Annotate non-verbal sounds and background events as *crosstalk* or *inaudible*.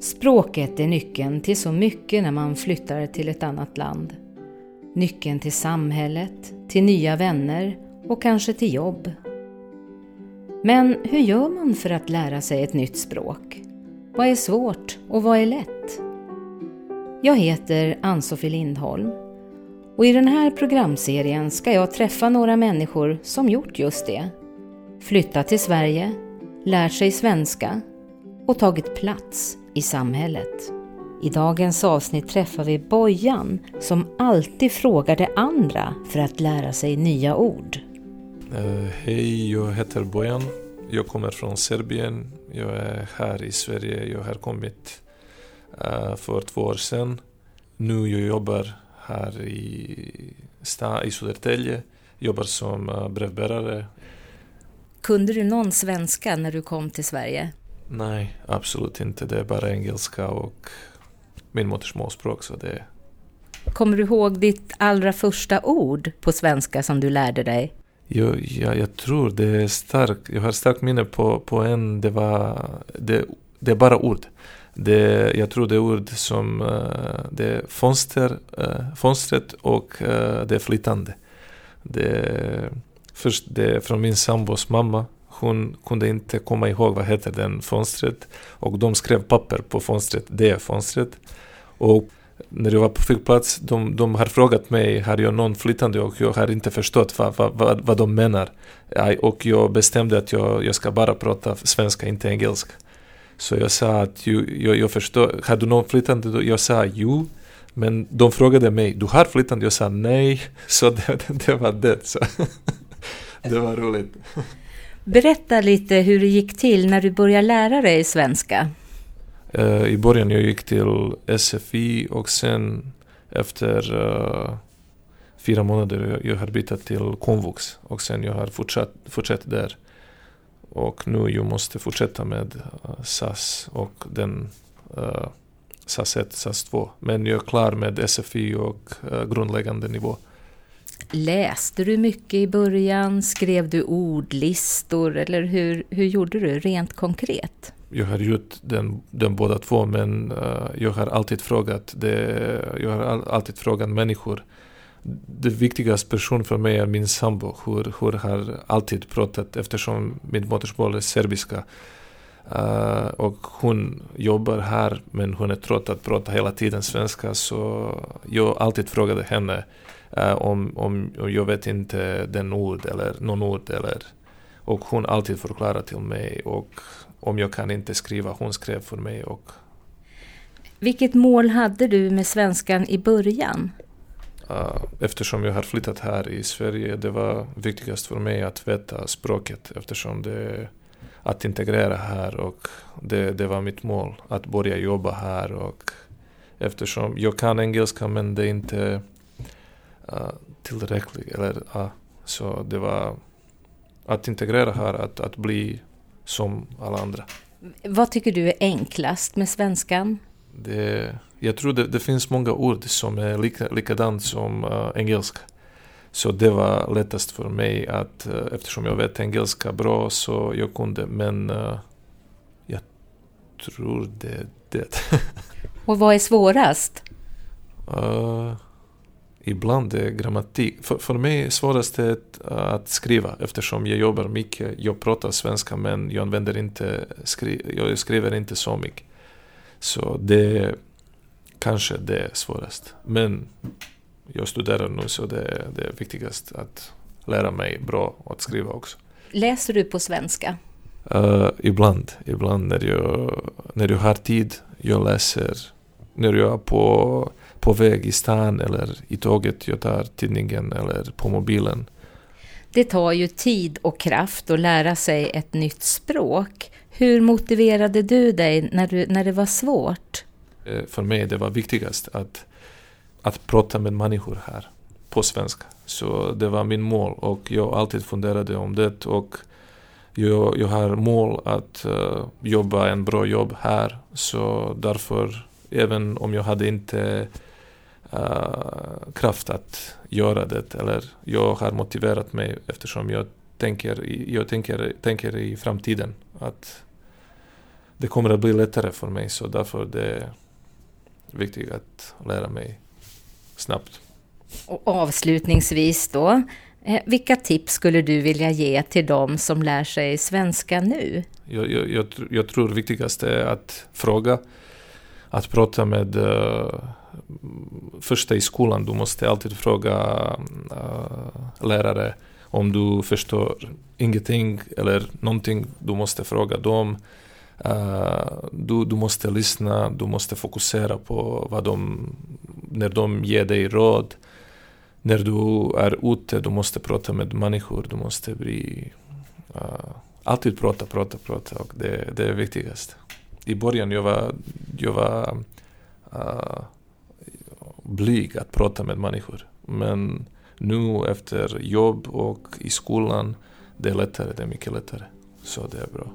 Språket är nyckeln till så mycket när man flyttar till ett annat land. Nyckeln till samhället, till nya vänner och kanske till jobb. Men hur gör man för att lära sig ett nytt språk? Vad är svårt och vad är lätt? Jag heter Ann-Sofie Lindholm och i den här programserien ska jag träffa några människor som gjort just det. Flyttat till Sverige, lärt sig svenska och tagit plats i samhället. I dagens avsnitt träffar vi Bojan som alltid frågar det andra för att lära sig nya ord. Uh, Hej, jag heter Bojan. Jag kommer från Serbien. Jag är här i Sverige. Jag har kommit uh, för två år sedan. Nu jag jobbar här i, sta, i Södertälje. Jobbar som uh, brevbärare. Kunde du någon svenska när du kom till Sverige? Nej, absolut inte. Det är bara engelska och min modersmålsspråk. Så det... Kommer du ihåg ditt allra första ord på svenska som du lärde dig? Jag, jag, jag tror det är starkt. Jag har starkt minne på, på en, det var, det, det är bara ord. Det, jag tror det är ord som, uh, det är fönster, uh, fönstret och uh, det är flytande. Det, först det är från min sambos mamma hon kunde inte komma ihåg vad heter den fönstret. Och de skrev papper på fönstret, det fönstret. Och när jag var på flygplats, de, de har frågat mig, har jag någon flytande? Och jag har inte förstått vad, vad, vad, vad de menar. Och jag bestämde att jag, jag ska bara prata svenska, inte engelska. Så jag sa att jag, jag, jag förstår, har du någon flytande? Jag sa jo. Men de frågade mig, du har flytande? Jag sa nej. *laughs* Så det, det var det. Så. *laughs* det var roligt. Berätta lite hur det gick till när du började lära dig svenska. Uh, I början jag gick till SFI och sen efter uh, fyra månader jag har bytt till komvux och sen jag har fortsatt, fortsatt där. Och nu jag måste fortsätta med uh, SAS och den SAS 1, SAS 2. Men jag är klar med SFI och grundläggande nivå. Läste du mycket i början? Skrev du ordlistor? Eller hur, hur gjorde du rent konkret? Jag har gjort den, den båda två men uh, jag har alltid frågat det, jag har all, alltid frågat människor. Det viktigaste person för mig är min sambo. Hur, hur har alltid pratat eftersom mitt modersmål är serbiska. Uh, och hon jobbar här men hon är trött att prata hela tiden svenska så jag alltid frågade henne uh, om, om, jag vet inte den ord eller någon ord eller och hon alltid förklarar till mig och om jag kan inte skriva, hon skrev för mig och vilket mål hade du med svenskan i början? Uh, eftersom jag har flyttat här i Sverige, det var viktigast för mig att veta språket eftersom det att integrera här och det, det var mitt mål, att börja jobba här och eftersom jag kan engelska men det är inte uh, tillräckligt. Eller, uh, så det var att integrera här, att, att bli som alla andra. Vad tycker du är enklast med svenskan? Det, jag tror det, det finns många ord som är lika, likadant som uh, engelska. Så det var lättast för mig att uh, eftersom jag vet engelska bra så jag kunde men uh, jag tror det är det. *laughs* Och vad är svårast? Uh, ibland är grammatik. För, för mig är svårast att, skriva eftersom jag jobbar mycket. Jag pratar svenska men jag använder inte, skri, jag skriver inte så mycket. Så det kanske det är svårast. Men jag studerar nu så det är det viktigast att lära mig bra att skriva också. Läser du på svenska? Uh, ibland, ibland när jag, när jag har tid. Jag läser när jag är på på väg i stan eller i tåget jag tar tidningen eller på mobilen. Det tar ju tid och kraft att lära sig ett nytt språk. Hur motiverade du dig när, du, när det var svårt? Eh, för mig det var viktigast att, att prata med människor här på svenska. Så det var min mål och jag alltid funderade om det och jag, jag har mål att uh, jobba en bra jobb här så därför även om jag hade inte uh, kraft att göra det. Eller jag har motiverat mig eftersom jag tänker, jag tänker, tänker i framtiden att det kommer att bli lättare för mig så därför det är viktigt att lära mig snabbt. Och avslutningsvis då, eh, vilka tips skulle du vilja ge till dem som lär sig svenska nu? Jag, jag, jag, jag tror viktigast är att fråga, att prata med uh, första i skolan. Du måste alltid fråga uh, lärare om du förstår ingenting eller någonting. Du måste fråga dem. Uh, du, du måste lyssna, du måste fokusera på vad de, när de ger dig råd. När du är ute, du måste prata med människor, du måste bli... Uh, alltid prata, prata, prata och det, det är viktigast. I början jag var jag var uh, blyg att prata med människor. Men nu efter jobb och i skolan, det är lättare, det är mycket lättare. Så det är bra.